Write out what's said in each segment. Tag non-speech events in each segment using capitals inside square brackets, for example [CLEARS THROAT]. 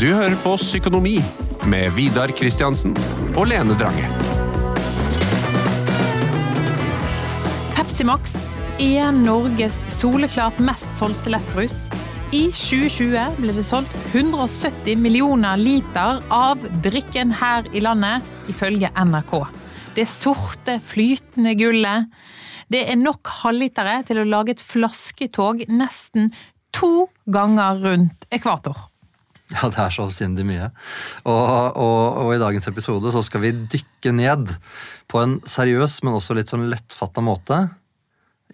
Du hører på Psykonomi med Vidar Kristiansen og Lene Drange. Pepsi Max er Norges soleklart mest solgte lettbrus. I 2020 ble det solgt 170 millioner liter av drikken her i landet, ifølge NRK. Det sorte, flytende gullet. Det er nok halvlitere til å lage et flasketog nesten to ganger rundt ekvator. Ja, det er så avsindig mye. Og, og, og, i dagens episode så skal vi dykke ned på en seriøs, men også litt sånn lettfatta måte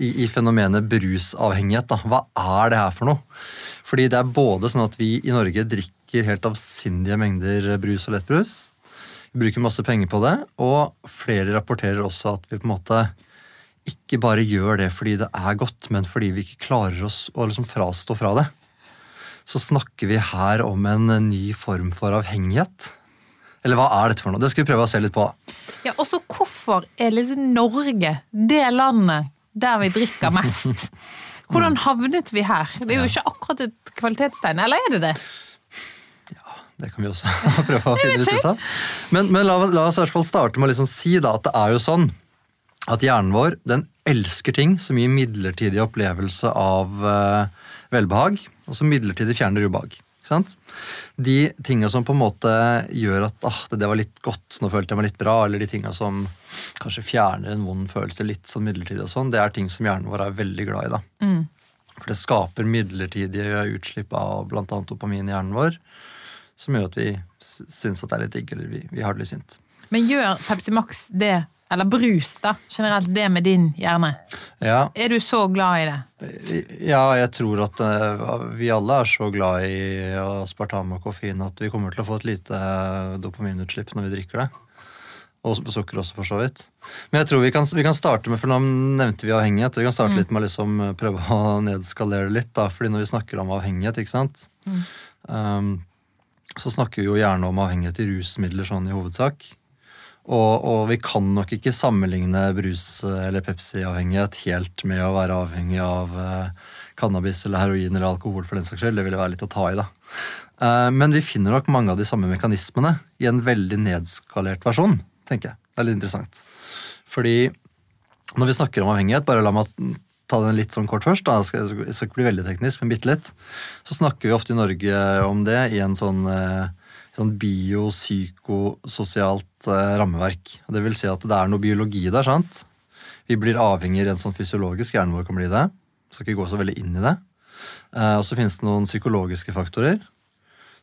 i, i, fenomenet brusavhengighet. Da. Hva er det her for noe? Fordi det er både sånn at vi i Norge drikker helt avsindige mengder brus og lettbrus. Vi bruker masse penger på det, og flere rapporterer også at vi på en måte ikke bare gjør det fordi det er godt, men fordi vi ikke klarer oss å liksom frastå fra det så snakker vi her om en ny form for avhengighet. Eller hva er dette for noe? Det skal vi prøve å se litt på. da. Ja, også hvorfor er liksom Norge det landet der vi drikker mest? [LAUGHS] Hvordan havnet vi her? Det er jo ikke akkurat et kvalitetstegn, eller er det det? Ja, det kan vi også [LAUGHS] prøve å finne ut av. Men, men la, la, oss i hvert fall starte med å liksom si da, at det er jo sånn at hjernen vår den elsker ting som gir midlertidig opplevelse av uh, velbehag og så midlertidig fjerner ubehag. De tinga som på en måte gjør at ah, det, det, var litt godt, nå følte jeg meg litt bra, eller de tinga som kanskje fjerner en vond følelse litt sånn midlertidig, og sånn, det er ting som hjernen vår er veldig glad i. da. Mm. For det skaper midlertidige utslipp av bl.a. dopamin i hjernen vår, som gjør at vi syns at det er litt digg, eller vi, vi har det litt fint. Men gjør Pepsi Max det eller brus, da, generelt, det med din hjerne. Ja. Er du så glad i det? Ja, jeg tror at uh, vi alle er så glad i aspartam og koffein at vi kommer til å få et lite uh, dopaminutslipp når vi drikker det. Og sukker også, for så vidt. Men jeg tror vi kan, vi kan starte med, for nå nevnte vi avhengighet. Vi kan starte mm. litt med å liksom eh, prøve å [LAUGHS] nedskalere litt. da, fordi når vi snakker om avhengighet, ikke sant, mm. um, så snakker vi jo gjerne om avhengighet i rusmidler sånn i hovedsak. Og, og, vi kan nok ikke sammenligne brus- eller Pepsi-avhengighet helt med å være avhengig av uh, cannabis eller heroin eller alkohol. for den saks skyld. Det ville være litt å ta i, da. Uh, men vi finner nok mange av de samme mekanismene i en veldig nedskalert versjon. tenker jeg. Det er litt interessant. Fordi når vi snakker om avhengighet, bare la meg ta den litt sånn kort først, da, jeg skal, ikke bli veldig teknisk, men bitte litt, så snakker vi ofte i Norge om det i en sånn uh, sånn biopsykososialt eh, rammeverk. Det vil si at det er noe biologi der. sant? Vi blir avhengig rent sånn fysiologisk. Hjernen vår kan bli det. Skal ikke gå så veldig inn i det. Eh, og så finnes det noen psykologiske faktorer.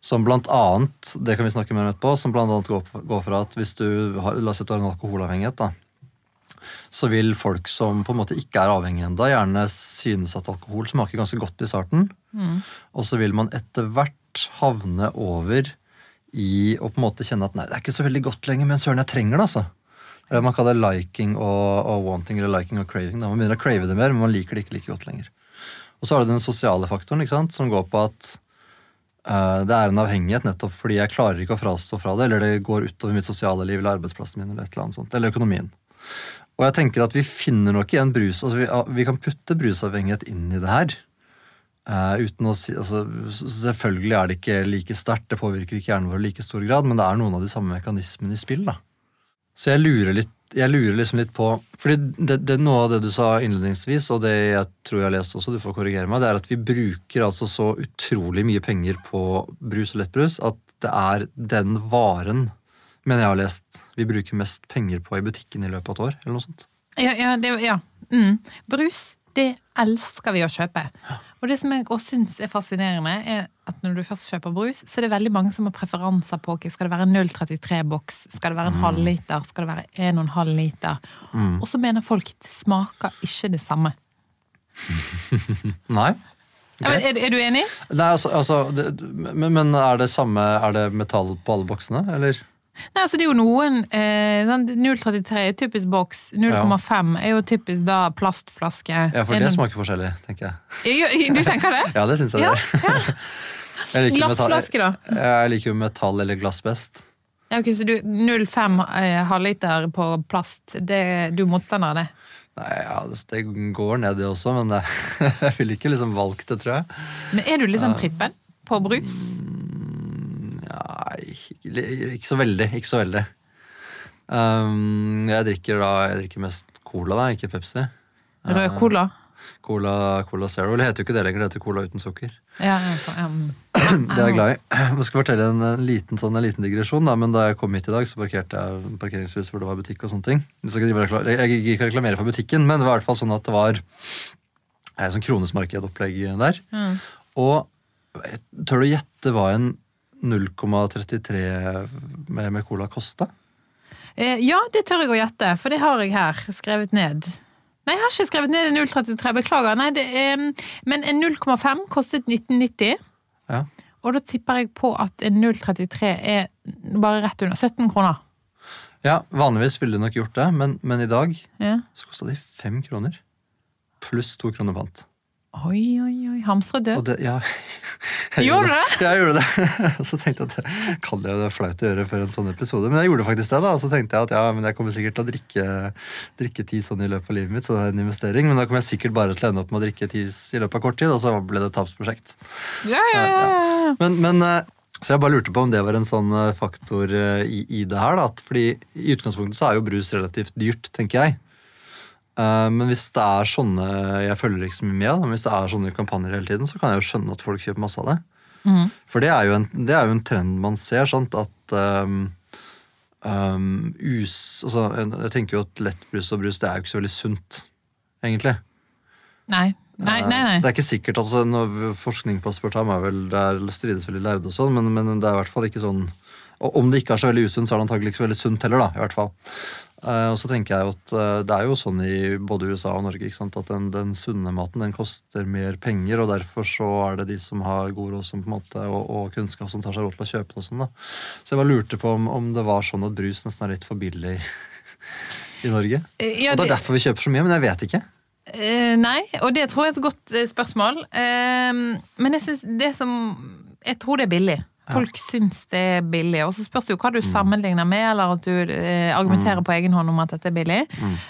Som blant annet det kan vi snakke mer om etterpå, som blant annet går, går fra at hvis du har, la oss si at du har en alkoholavhengighet, da, så vil folk som på en måte ikke er avhengige ennå, gjerne synes at alkohol smaker ganske godt i starten. Mm. Og så vil man etter hvert havne over i å på en måte kjenne at nei, det er ikke så veldig godt lenger, men søren, jeg trenger det, altså. Eller man kaller det liking og, og, wanting eller liking og craving. Da. Man begynner å crave det mer, men man liker det ikke like godt lenger. Og så har du den sosiale faktoren, ikke sant, som går på at uh, det er en avhengighet nettopp fordi jeg klarer ikke å frastå fra det, eller det går utover mitt sosiale liv eller arbeidsplassen min eller et eller annet sånt, eller økonomien. Og jeg tenker at vi finner nok igjen brus, altså vi, vi kan putte brusavhengighet inn i det her. Uh, uten å si, altså, selvfølgelig er det ikke like sterkt, det påvirker ikke hjernen vår i like stor grad, men det er noen av de samme mekanismene i spill. da. Så jeg lurer, litt, jeg lurer liksom litt på fordi det, det, Noe av det du sa innledningsvis, og det jeg tror jeg har lest også, du får korrigere meg, det er at vi bruker altså så utrolig mye penger på brus og lettbrus at det er den varen, mener jeg har lest, vi bruker mest penger på i butikken i løpet av et år, eller noe sånt. Ja, ja, det, ja. Mm. Brus, det elsker vi å kjøpe. Og det som jeg også syns er fascinerende, er at når du først kjøper brus, så er det veldig mange som har preferanser på okay, skal det være 0,33-boks, skal det være en mm. halvliter, skal det være 1,5 liter. Mm. Og så mener folk det smaker ikke det samme. [LAUGHS] Nei. Okay. Er, er, du enig? Nei, altså, altså det, men, men, er det samme Er det metall på alle boksene, eller? Nei, altså det er jo noen eh, 0,33 sånn er typisk boks. 0,5 er jo typisk da plastflaske. Ja, for det smaker forskjellig, tenker jeg. Du tenker det? [LAUGHS] ja, det syns jeg ja, det er. Ja. [LAUGHS] Glassflaske, da? Jeg, liker jo metall eller glass best. Ja, ok, Så 0,5 eh, halvliter på plast, det, du er motstander av det? Nei, ja, Det går ned, det også, men [LAUGHS] jeg ville ikke liksom valgt det, tror jeg. Men er du liksom prippen på brus? Mm, ikke, ikke så veldig. Ikke så veldig. Um, jeg drikker da Jeg drikker mest cola, da, ikke Pepsi. Rød cola. Cola, cola Zero. Det heter jo ikke det lenger, det heter Cola uten sukker. Ja, altså, um. Det er jeg glad i. Jeg skal fortelle en, en liten, sånn, en liten digresjon. Da, men da jeg kom hit i dag, så parkerte jeg parkeringshus hvor det var butikk. og sånne ting. Så jeg gikk ikke reklamere for butikken, men det var i hvert fall sånn at det var et sånn kronesmarkedopplegg der. Mm. Og jeg tør du gjette hva en 0,33 med, med cola koste? Eh, Ja, det tør jeg å gjette, for det har jeg her skrevet ned. Nei, jeg har ikke skrevet ned en 033, beklager. Nei, det eh, men en 0,5 kostet 1990. Ja. Og da tipper jeg på at en 033 er bare rett under 17 kroner. ja, vanligvis ville du nok gjort det, men, men i dag Ja. så kosta de fem kroner. Pluss to kroner pant. Oi, oi, oi. Hamstret Og [LAUGHS] du? Gjorde det? Ja, jeg gjorde det. [LAUGHS] Så tenkte jeg at kan jeg det flaut å gjøre før en sånn episode, men jeg gjorde faktisk det. da, Og så tenkte jeg at ja, men jeg kommer sikkert til å drikke, drikke ti sånn i løpet av livet mitt, så det er en investering. Men da kommer jeg sikkert bare til å ende opp med å drikke ti i løpet av kort tid, og så ble det et tapsprosjekt. Ja, ja, ja. Men, men eh, så jeg bare lurte på om det var en sånn eh, faktor eh, i, i det her. da, at fordi i utgangspunktet så er jo brus relativt dyrt, tenker jeg. Eh, Men hvis det er sånne Jeg følger ikke så mye med, men hvis det er sånne kampanjer hele tiden, så kan jeg jo skjønne at folk kjøper masse av det. Mm. For det er, jo en, det er jo en trend man ser, sant, at um, um, us, altså, Jeg tenker jo at lettbrus og brus det er jo ikke så veldig sunt, egentlig. Nei. Nei, nei, Eh, nei. Det er ikke sikkert, altså Forskning på aspartam er vel, det er strides veldig lærde og sånn, men, men det er i hvert fall ikke sånn Og om det ikke er så veldig usunt, så er det antagelig ikke så veldig sunt heller, da. i hvert fall. Eh, og så tenker jeg jo at eh, det er jo sånn i både USA og Norge ikke sant, at den, den sunne maten den koster mer penger, og derfor så er det de som har god råd som på en måte, og, og kunnskap som tar seg råd til å kjøpe det. og sånn da. Så jeg bare lurte på om, om det var sånn at brus nesten er litt for billig [LAUGHS] i Norge. Eh, Ja, Og det er derfor vi kjøper så mye, men jeg vet ikke. Uh, nei, og det tror jeg er et godt spørsmål. Men jeg syns det som Jeg tror det er billig. Folk syns det er billig. Og så spørs det jo hva du sammenligner med, eller at du eh, argumenterer på egen hånd om at dette er billig.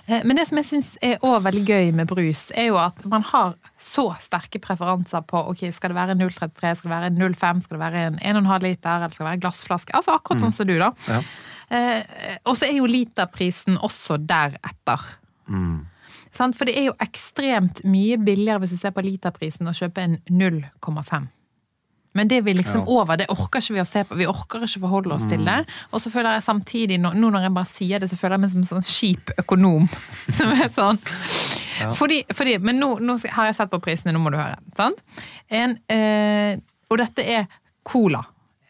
Eh, men det som jeg syns er også veldig gøy med brus, er jo at man har så sterke preferanser på ok, skal det være 0,33, skal det være 0,5, skal det være en 1,5 liter, eller skal det være glassflaske? Altså akkurat sånn som du, da. Ja. Eh, og så er jo literprisen også deretter. Sant? For det er jo ekstremt mye billigere hvis du ser på literprisen å kjøpe en 0,5. Men det vi liksom Ja. over, det orker ikke vi å se på. Vi orker ikke forholde oss til det. Og så føler jeg samtidig, nå nå når jeg bare sier det, så føler jeg meg som en sånn kjip økonom. [LAUGHS] Som er sånn. Fordi, fordi, men nå, nå har jeg sett på prisene, nå må du høre. Sant? En, eh, og dette er cola.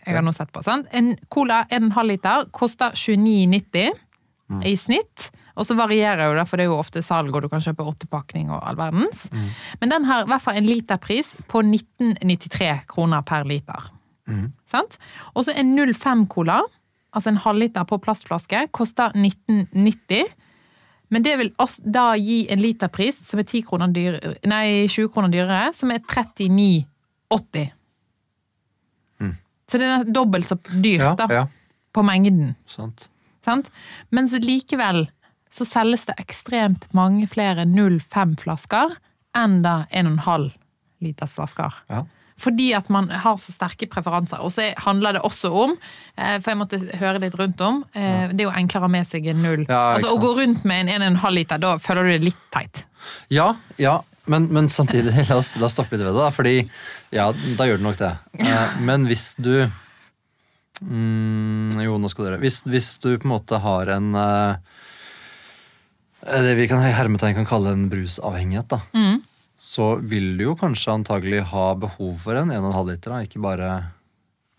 Jeg har nå sett på. Sant? En cola 1,5 liter koster 29,90 i snitt. Og så varierer jo det, for det er jo ofte salg, og du kan kjøpe åttepakning og all verdens. Men den har i hvert fall en literpris på 1993 kroner per liter. Sant? Og så en 05 cola, altså en halvliter på plastflaske, koster 1990. Men det vil da gi en literpris som er 10 kroner dyr, nei, 20 kroner dyrere, som er 39,80. Så det er dobbelt så dyrt Ja, da, ja, på mengden. sant. Sant? Mens likevel så selges det ekstremt mange flere 0,5-flasker enn da 1,5 liters flasker. Ja. Fordi at man har så sterke preferanser. Og så handler det også om, eh, for jeg måtte høre litt rundt om, eh, det er jo enklere å ha med seg en null. Ja, altså Å gå rundt med en 1,5 liter, da føler du det litt teit. Ja, ja, men, men samtidig, [LAUGHS] la oss, la oss stoppe litt ved det, da. Fordi ja, da gjør det nok det. [LAUGHS] Eh, Men hvis du mm, Jo, nå skal dere hvis, hvis du på en måte har en eh, Det vi kan hermetegn kan kalle en brusavhengighet, da. Mm. Så vil du jo kanskje antagelig ha behov for en 1,5 liter, da, ikke bare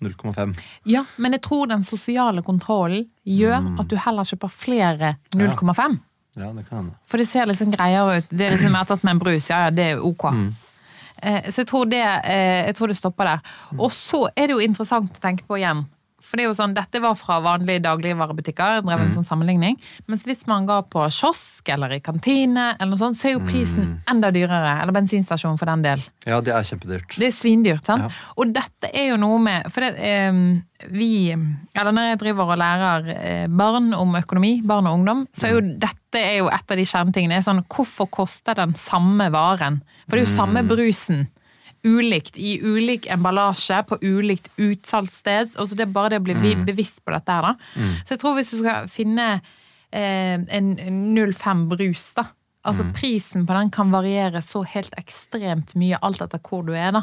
0,5. Ja, men jeg tror den sosiale kontrollen gjør Mm. at du heller kjøper flere 0,5. Ja, det kan hende. For det ser liksom greiere ut. Det er liksom ertatt med en brus, ja, ja, det er ok. Eh, Så jeg tror, det, eh, jeg tror det stopper der. Og så er det jo interessant å tenke på igjen. For det er jo sånn, Dette var fra vanlige dagligvarebutikker, drev en sånn sammenligning. Mens hvis man går på kiosk eller i kantine, eller noe sånt, så er jo prisen enda dyrere. Eller bensinstasjon for den del. Ja, det er kjempedyrt. Det er svindyrt. sant? Ja. Og dette er jo noe med For det, eh, vi Eller når jeg driver og lærer eh, barn om økonomi, barn og ungdom, så er jo dette er jo et av de kjernetingene. er Sånn, hvorfor koster den samme varen? For det er jo samme brusen. Ulikt i ulik emballasje på ulikt utsalgssted. Og så det er bare det å bli mm. bevisst på dette her, da. Så jeg tror hvis du skal finne eh, en 05 brus, da. Altså Prisen på den kan variere så helt ekstremt mye alt etter hvor du er. da.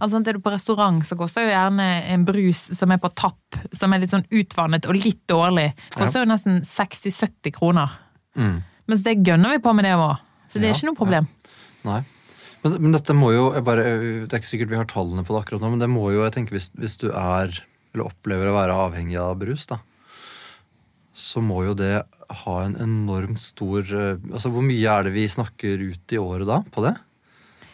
Altså Er du på restaurant, så koster jo gjerne en brus som er på tapp, som er litt sånn utvannet og litt dårlig, koster jo nesten 60-70 kroner. Mens det gønner vi på med det òg. Så det er ikke noe problem. Nei. Men, men dette må jo bare, Det er ikke sikkert vi har tallene på det akkurat nå, men det må jo, jeg tenker hvis, hvis du er, eller opplever å være avhengig av brus, da, så må jo det ha en enormt stor eh, Altså hvor mye er det vi snakker ut i året da på det?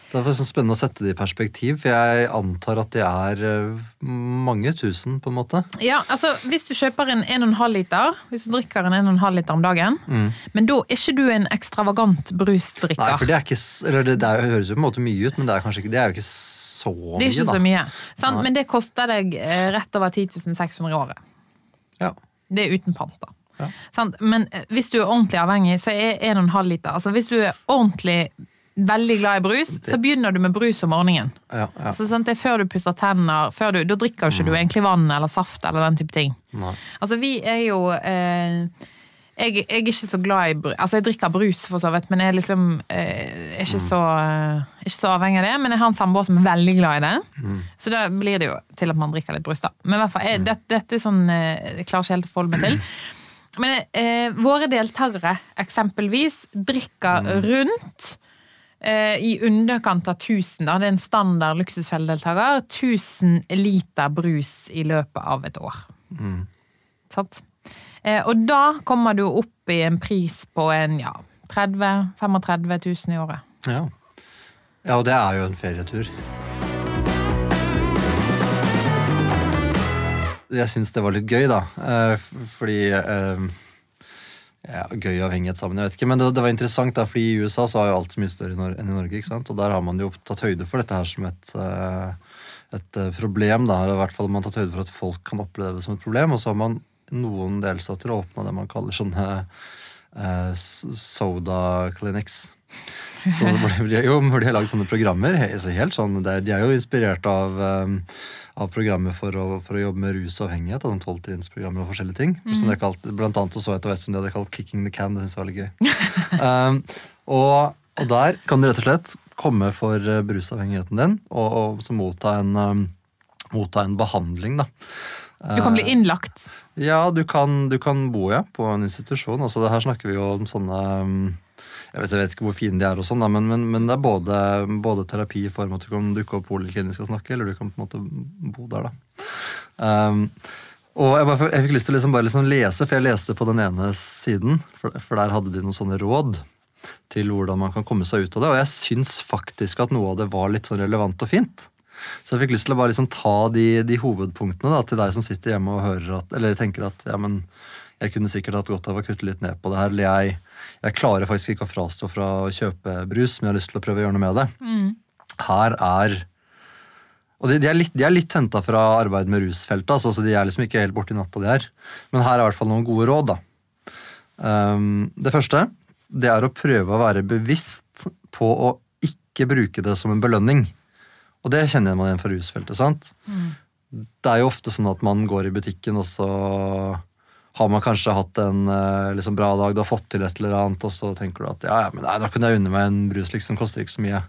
Det er sånn spennende å sette det i perspektiv, for jeg antar at det er eh, mange tusen, på en måte. Ja, altså Hvis du kjøper en 1,5 liter, hvis du drikker en 1,5 liter om dagen, men da er ikke du en ekstravagant brusdrikker. Mm. Nei, for det er ikke Eller det, det høres jo på en måte mye ut, men det er kanskje ikke Det er jo ikke så mye, det er ikke så mye. Sant? Men det koster deg eh, rett over 10 600 i året. Ja. Det er uten pant, da. Ja. Sant? Men eh, hvis du er ordentlig avhengig, så er 1,5 liter Altså Hvis du er ordentlig veldig glad i brus, så begynner du med brus om morgenen. Ja, ja. Altså, sant? Det er før du pusser tenner, du, da drikker jo ikke du egentlig vann eller saft eller den type ting. Nei. Altså, vi er jo eh, jeg, jeg er ikke så glad i brus. Altså, jeg drikker brus, for så vidt, men jeg liksom eh, er ikke, så, eh, ikke så avhengig av det. Men jeg har en samboer som er veldig glad i det. Så da blir det jo til at man drikker litt brus, da. Men i hvert fall, jeg, dette, dette er sånn eh, Jeg klarer ikke helt å forholde meg til. [CLEARS THROAT] Men eh, våre deltakere eksempelvis drikker rundt eh, i underkant av 1000, da, det er en standard luksusfelledeltaker, 1000 liter brus i løpet av et år. Sant? Eh, og da kommer du opp i en pris på en ja, 30 35 000 i året. Ja. ja, og det er jo en ferietur. Jeg syns det var litt gøy, da. eh, Fordi eh, ja, Gøy sammen, jeg vet ikke. Men det, det var interessant, da, fordi i USA så er jo alt så mye større enn i Norge. ikke sant? Og der har man jo tatt høyde for dette her som et, eh, et eh, problem. da, i hvert fall man har tatt høyde for at folk kan oppleve det som et problem. Og så har man noen delstater åpna det man kaller sånne eh, soda clinics. Så det ble, jo, hvor de har lagd sånne programmer. helt sånn, De er jo inspirert av, um, av programmer for å, for å jobbe med rus og avhengighet. Av sånn tolvtrinnsprogrammer og forskjellige ting. Som de kalt, blant annet så så jeg etter hvert som de hadde kalt 'Kicking the Can'. Det synes jeg var litt gøy. um, [LAUGHS] og, og der kan du rett og slett komme for eh, brusavhengigheten din og, og så motta en, um, motta en behandling. da. Du kan bli innlagt. Ja, du kan, du kan bo ja, på en institusjon. Altså, det her snakker vi jo om sånne jeg vet, jeg vet ikke hvor fine de er, og sånn, men, men, men det er både, både terapi i form av at du kan dukke opp poliklinisk og snakke, eller du kan på en måte bo der. da. Um, og jeg, bare, jeg fikk lyst til å liksom bare liksom lese, for jeg leste på den ene siden, for, for der hadde de noen sånne råd til hvordan man kan komme seg ut av det, og jeg syns faktisk at noe av det var litt sånn relevant og fint. Så jeg fikk lyst til å bare liksom ta de, de hovedpunktene da, til deg som sitter hjemme og hører at, eller tenker at ja, men jeg kunne sikkert hatt godt av å kutte litt ned på det her. Eller jeg, jeg klarer faktisk ikke å frastå fra å kjøpe brus, men jeg har lyst til å prøve å gjøre noe med det. Her er Og de, de er litt, de er litt henta fra arbeid med rusfeltet, altså, så de er liksom ikke helt borti natta, de her. Men her er i hvert fall noen gode råd, da. Um, det første det er å prøve å være bevisst på å ikke bruke det som en belønning. Og det kjenner man igjen fra rusfeltet. sant? Det er jo ofte sånn at man går i butikken, og så har man kanskje hatt en eh, liksom bra dag, du har fått til et eller annet, og så tenker du at ja, ja, men nei, da kunne jeg unne meg en brus, liksom, koster ikke så mye.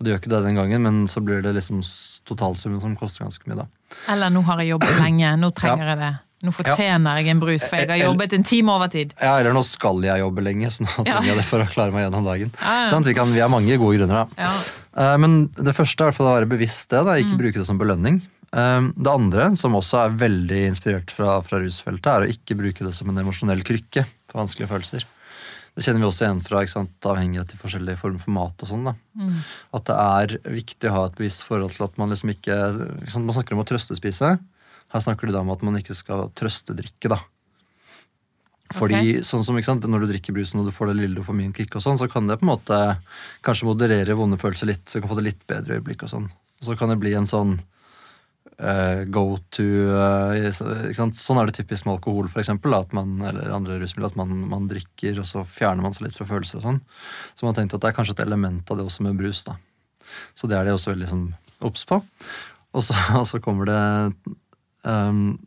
Og du gjør ikke det den gangen, men så blir det liksom totalsummen som koster ganske mye, da. Eller nå har jeg jobbet lenge, nå trenger jeg det. Nå fortjener jeg en brus, for jeg har jobbet en time overtid. Ja, eller nå skal jeg jobbe lenge, så nå trenger jeg det for å klare meg gjennom dagen. Ja, ja. Sånn, vi, kan, vi har mange gode grunner, da. Ja. Eh, Men det første er i hvert fall å være bevisst det, da. ikke bruke det som belønning. Eh, Det andre, som også er veldig inspirert fra, fra rusfeltet, er å ikke bruke det som en emosjonell krykke for vanskelige følelser. Det kjenner vi også igjen fra sant, avhengighet til forskjellige former for mat. og sånn Mm. At det er viktig å ha et bevisst forhold til at man liksom ikke sant, Man snakker om å trøstespise. Her snakker de da om at man ikke skal trøstedrikke. da. Fordi sånn som, ikke sant, Når du drikker brusen og du får det lille dopaminkicket, sånn, så kan det på en måte kanskje moderere vonde følelser litt, så du kan få det litt bedre øyeblikk. Og sånn. Og så kan det bli en sånn eh, go to uh? Sånn er det typisk med alkohol, for eksempel, at man, eller andre rusmidler. At man, man drikker, og så fjerner man seg litt fra følelser og sånn. Så man har tenkt at det er kanskje et element av det også med brus. da. Så det er det også veldig sånn på. Og så, [LAUGHS] og så kommer det um,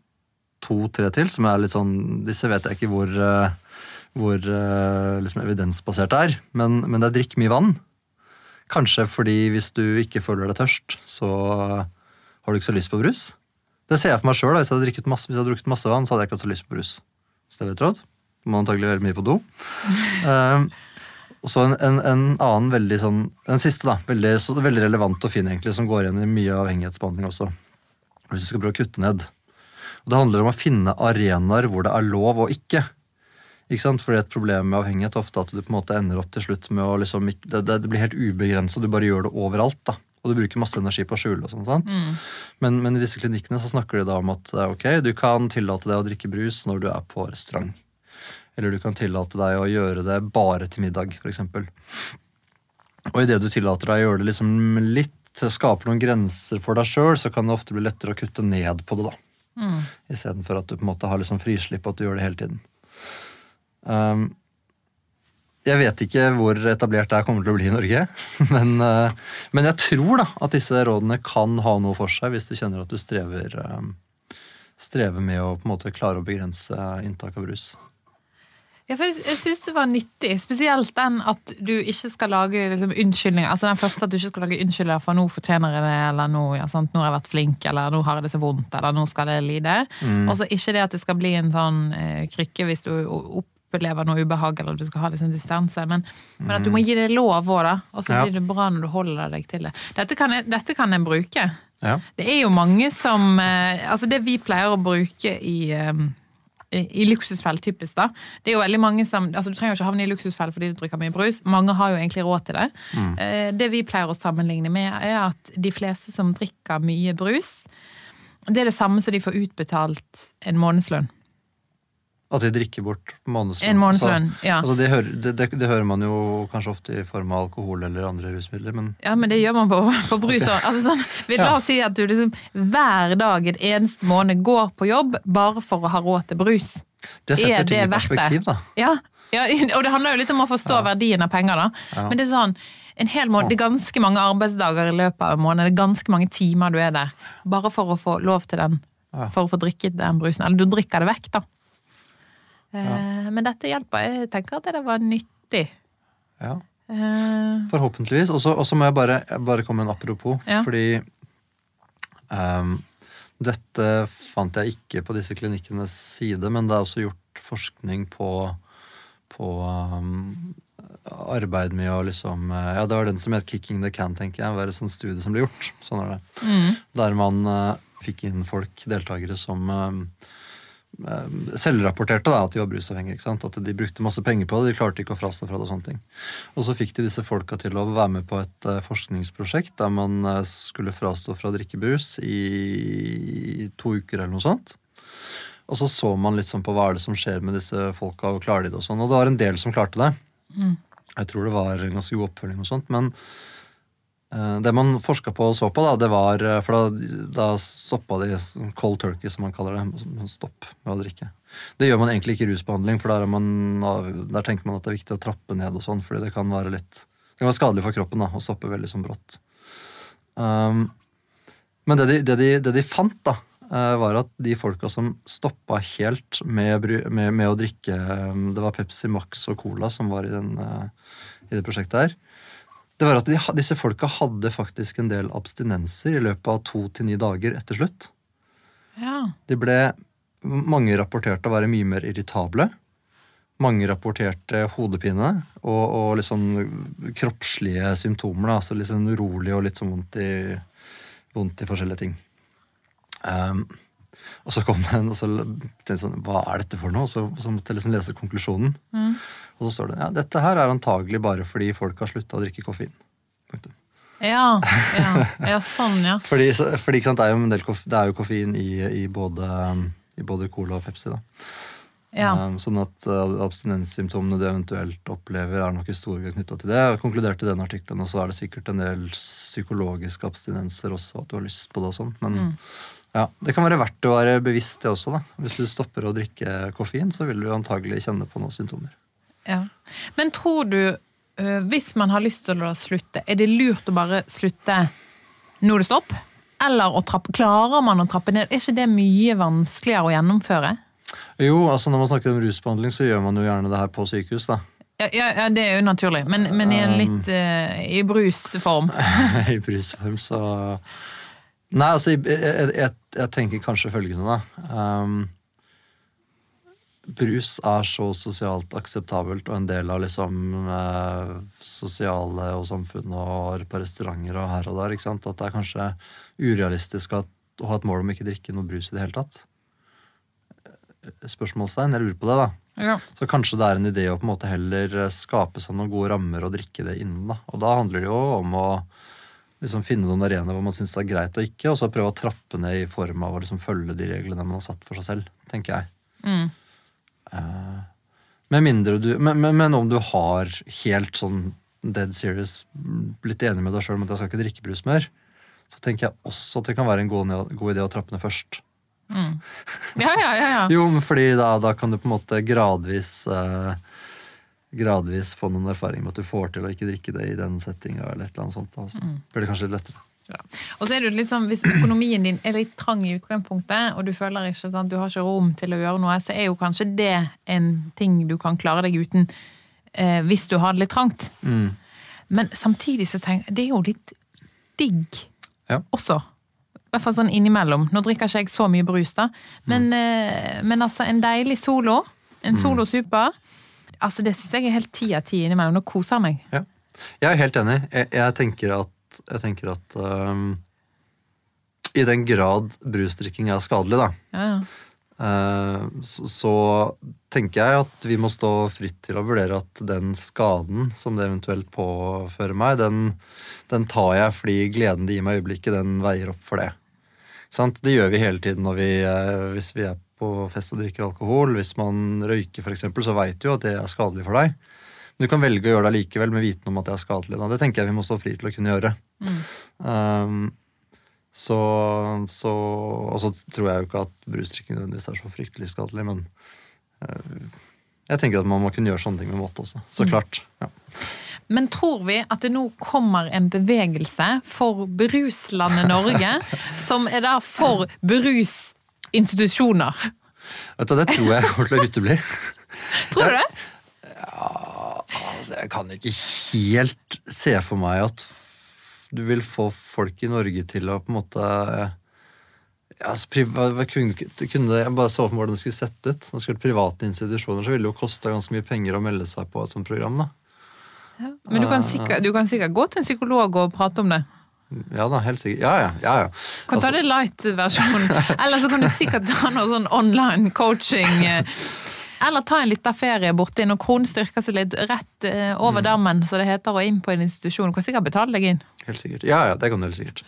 to-tre til, som er litt sånn Disse vet jeg ikke hvor, uh, hvor uh, liksom evidensbasert det er, men, men det er drikk mye vann. Kanskje fordi hvis du ikke føler deg tørst, så har du ikke så lyst på brus. Det ser jeg for meg sjøl. Hvis, hvis jeg hadde drukket masse vann, så hadde jeg ikke hatt så lyst på brus. Så det vet råd. Må antagelig veldig mye på do. um, [LAUGHS] og så en, en, en, annen veldig sånn En siste, da. Veldig, så, veldig relevant og fin, egentlig, som går igjen i mye avhengighetsbehandling også. Hvis du skal prøve å kutte ned. Og Det handler om å finne arenaer hvor det er lov og ikke. Ikke sant? Fordi Et problem med avhengighet er ofte at du på en måte ender opp til slutt med å liksom, det, det, blir helt ubegrensa, du bare gjør det overalt. da. Og du bruker masse energi på å skjule. og sånn, sant? Mm. Men, men, i disse klinikkene så snakker de da om at ok, du kan tillate deg å drikke brus når du er på restaurant. Eller du kan tillate deg å gjøre det bare til middag, f.eks. Og idet du tillater deg å gjøre det liksom litt, skaper noen grenser for deg sjøl, så kan det ofte bli lettere å kutte ned på det. da. Mm. Istedenfor at du på en måte har liksom frislipp, og at du gjør det hele tiden. Um, jeg vet ikke hvor etablert det kommer til å bli i Norge, [LAUGHS] men, uh, men, jeg tror da at disse rådene kan ha noe for seg hvis du kjenner at du strever, uh, strever med å på en måte klare å begrense inntak av brus. Ja, for jeg, jeg syns det var nyttig. Spesielt den at du ikke skal lage liksom, unnskyldninger. Altså den første at du ikke skal lage unnskyldninger for nå fortjener jeg det, eller nå, ja, sant? nå har jeg vært flink, eller nå har jeg det så vondt, eller nå skal jeg lide. Mm. Og så ikke det at det skal bli en sånn eh, krykke hvis du opplever noe ubehag, eller du skal ha liksom distanse. Men, mm. men, at du må gi det lov òg, da. Og så blir det bra når du holder deg til det. Dette kan dette kan en bruke. Ja. Det er jo mange som eh, Altså det vi pleier å bruke i eh, i luksusfell, typisk, da. Det er jo veldig mange som, altså Du trenger jo ikke havne i luksusfell fordi du drikker mye brus. Mange har jo egentlig råd til det. Mm. Eh, det vi pleier å sammenligne med, er at de fleste som drikker mye brus, det er det samme som de får utbetalt en månedslønn. At de drikker bort månedslønn. En månedslønn, altså, ja. Altså det, hører, det, det, det, hører man jo kanskje ofte i form av alkohol eller andre rusmidler, men Ja, men det gjør man på, på brus òg. Okay. Altså sånn, la oss si at du liksom hver dag en eneste måned går på jobb bare for å ha råd til brus. Det setter ting i perspektiv, da. Ja, ja, [LAUGHS] og det handler jo litt om å forstå verdien av penger, da. Men det er sånn en hel måned, det er ganske mange arbeidsdager i løpet av en måned. Det er ganske mange timer du er der. Bare for å få lov til den. For å få drikket den brusen. Eller du drikker det vekk, da. Ja. Eh, men dette hjelper. Jeg tenker at det var nyttig. Ja. Uh, Forhåpentligvis. Og så må jeg bare, bare, komme med en apropos. Ja. Fordi um, dette fant jeg ikke på disse klinikkenes side, men det er også gjort forskning på, på um, arbeid med å liksom Ja, det var den som het 'Kicking the Can', tenker jeg. Det var et sånt studie som ble gjort. Sånn er det. Mm. Der man uh, fikk inn folk, deltakere, som Eh, selvrapporterte da, at de var brusavhengige. At de brukte masse penger på det, de klarte ikke å frastå fra det. Og sånne ting. Og så fikk de disse folka til å være med på et uh, forskningsprosjekt der man uh, skulle frastå fra å drikke brus i to uker eller noe sånt. Og så så man litt sånn på hva er det som skjer med disse folka, og klarer de det og sånn. Og det var en del som klarte det. Mm. Jeg tror det var en ganske god oppfølging og sånt. men Eh, det man forska på og så på, da, det var eh, For da, da stoppa de cold turkey, som man kaller det. Stopp med å drikke. Det gjør man egentlig ikke i rusbehandling, for der, man, der, tenker man at det er viktig å trappe ned og sånn, fordi det kan være litt Det kan være skadelig for kroppen da, å stoppe veldig sånn brått. Um, men det de, det, de, det de, fant, da, eh, var at de folka som stoppa helt med, med, med, å drikke Det var Pepsi Max og Cola som var i, den, i det prosjektet her det var at de, disse folka hadde faktisk en del abstinenser i løpet av to til ni dager etter slutt. Ja. De ble, mange rapporterte å være mye mer irritable. Mange rapporterte hodepine og, og litt sånn kroppslige symptomer. Da, altså litt sånn urolig og litt sånn vondt i, vondt i forskjellige ting. Um, og så kom det en, og så tenkte jeg sånn, hva er dette for noe? Og så, så måtte jeg liksom lese konklusjonen. Mm. Og så står det ja, dette her er antagelig bare fordi folk har slutta å drikke koffein. Ja, ja, ja, sånn, ja. [LAUGHS] fordi, fordi sant, det, er jo del, det, er jo koffein i, i, både, i både, Cola og Pepsi. da. Ja. Um, sånn at uh, abstinenssymptomene du eventuelt opplever, er nok i stor grad knytta til det. Jeg konkluderte i den artikkelen, og så er det sikkert en del psykologiske abstinenser også, at du har lyst på det og sånn. Men mm. Ja, det kan være verdt å være bevisst det også, da. Hvis du stopper å drikke koffein, så vil du antagelig kjenne på noen symptomer. Ja. Men tror du, hvis man har lyst til å slutte, er det lurt å bare slutte når det stopper? Eller trappe, klarer man å trappe ned? Er ikke det mye vanskeligere å gjennomføre? Jo, altså når man snakker om rusbehandling, så gjør man jo gjerne det her på sykehus, da. Ja, ja, ja det er jo naturlig, men, men i en litt uh, i brusform. [LAUGHS] I brusform, så Nei, altså, jeg, jeg, jeg, tenker kanskje følgende, da. Um, brus er så sosialt akseptabelt og en del av liksom eh, sosiale og samfunnet og på restauranter og her og der, ikke sant? at det er kanskje urealistisk at, å ha et mål om ikke drikke noe brus i det hele tatt. Spørsmålstegn. Jeg lurer på det, da. Ja. Så kanskje det er en idé å på en måte heller skape seg noen gode rammer og drikke det innen. da. Og da handler det jo om å liksom finne noen arenaer hvor man syns det er greit og ikke, og så prøve å trappe ned i form av å liksom følge de reglene man har satt for seg selv, tenker jeg. Mm. Eh, med mindre du men, men, men om du har helt sånn dead serious blitt enig med deg sjøl om at jeg skal ikke drikke brus mer, så tenker jeg også at det kan være en god, god idé å trappe ned først. Ja, ja, ja. ja. [LAUGHS] Jo, men fordi da, da kan du på en måte gradvis eh, Gradvis få noen erfaring med at du får til å ikke drikke det i den settinga, eller et eller annet sånt. da, så blir det kanskje litt lettere. Ja. Og så er det litt sånn, Hvis økonomien din er litt trang i utgangspunktet, og du føler ikke sant, du har ikke rom til å gjøre noe, så er jo kanskje det en ting du kan klare deg uten eh, hvis du har det litt trangt. Mm. Men samtidig så tenker jeg det er jo litt digg Ja. også. I hvert fall sånn innimellom. Nå drikker ikke jeg så mye brus, da. Men, eh, men altså, en deilig solo. En solo super. Altså, det syns jeg er helt ti av ti innimellom. Nå koser jeg meg. Ja. Jeg er helt enig. Jeg, jeg tenker at, jeg tenker at um, I den grad brusdrikking er skadelig, da, Ja, ja. øh, så, så tenker jeg at vi må stå fritt til å vurdere at den skaden som det eventuelt påfører meg, den, den tar jeg fordi gleden det gir meg i øyeblikket, den veier opp for det. Sant? Det gjør vi hele tiden når vi, eh, hvis vi er på fest og drikker alkohol. Hvis man røyker, eksempel, så veit du jo at det er skadelig for deg. Men du kan velge å gjøre det likevel med viten om at det er skadelig. Da. Det tenker jeg vi må stå fri til å kunne gjøre. Um, så, så, og så tror jeg jo ikke at brusdrikking nødvendigvis er så fryktelig skadelig, men uh, jeg tenker at man må kunne gjøre sånne ting med måte også. Så klart. Ja. Men tror vi at det nå kommer en bevegelse for bruslandet Norge, [LAUGHS] som er da for brusinstitusjoner? Vet du, Det tror jeg kommer til å utebli. [LAUGHS] Tror du det? Altså, jeg kan ikke helt se for meg at du vil få folk i Norge til å på en måte ja, altså, kunne, Jeg bare så for meg hvordan det skulle sett ut. Når det skulle private institusjoner, så ville det jo kosta ganske mye penger å melde seg på et sånt program. da. Men du kan, sikkert, du kan sikkert gå til en psykolog og prate om det. Ja da, helt sikkert. Ja, ja. ja, ja. Kan ta Altså- det light-versjonen. [LAUGHS] Eller så kan du sikkert ta noe sånn online coaching. Eh, Eller ta en liten ferie borti når kronen styrker seg litt rett over mm. dammen, så det heter, og inn på en institusjon. Du kan sikkert betale deg inn. Helt sikkert. Ja, ja, det kan du helt sikkert.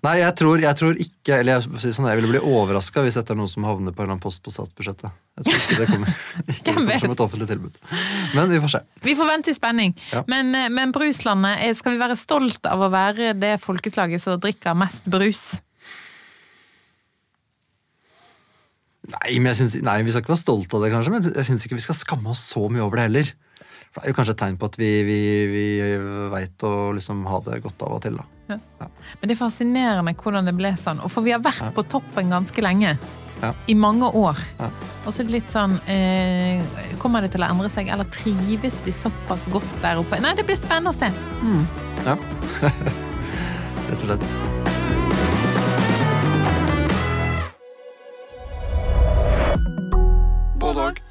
Nei, jeg tror, jeg tror ikke Eller jeg, sånn, jeg ville bli overraska hvis dette er noen som havner på en eller annen post på statsbudsjettet. Jeg tror ikke det kommer, [LAUGHS] ikke det kommer som et offentlig tilbud. Men vi får se. Vi får vente i spenning. Ja. Men, eh, men Bruslandet, eh, skal vi være stolt av å være det folkeslaget som drikker mest brus? Nei, men jeg synes, nei, vi skal ikke være stolte av det, kanskje, men jeg syns ikke vi skal skamme oss så mye over det heller. For Det er jo kanskje et tegn på at vi, vi, vi veit å liksom ha det godt av og til. da. Men det fascinerer meg hvordan det ble sånn. Og for vi har vært på toppen ganske lenge. Ja. I mange år. Ja. Og så er det litt sånn eh, Kommer det til å endre seg, eller trives vi såpass godt der oppe? Nei, det blir spennende å se. Ja. [LAUGHS] Rett og slett. Bulldog.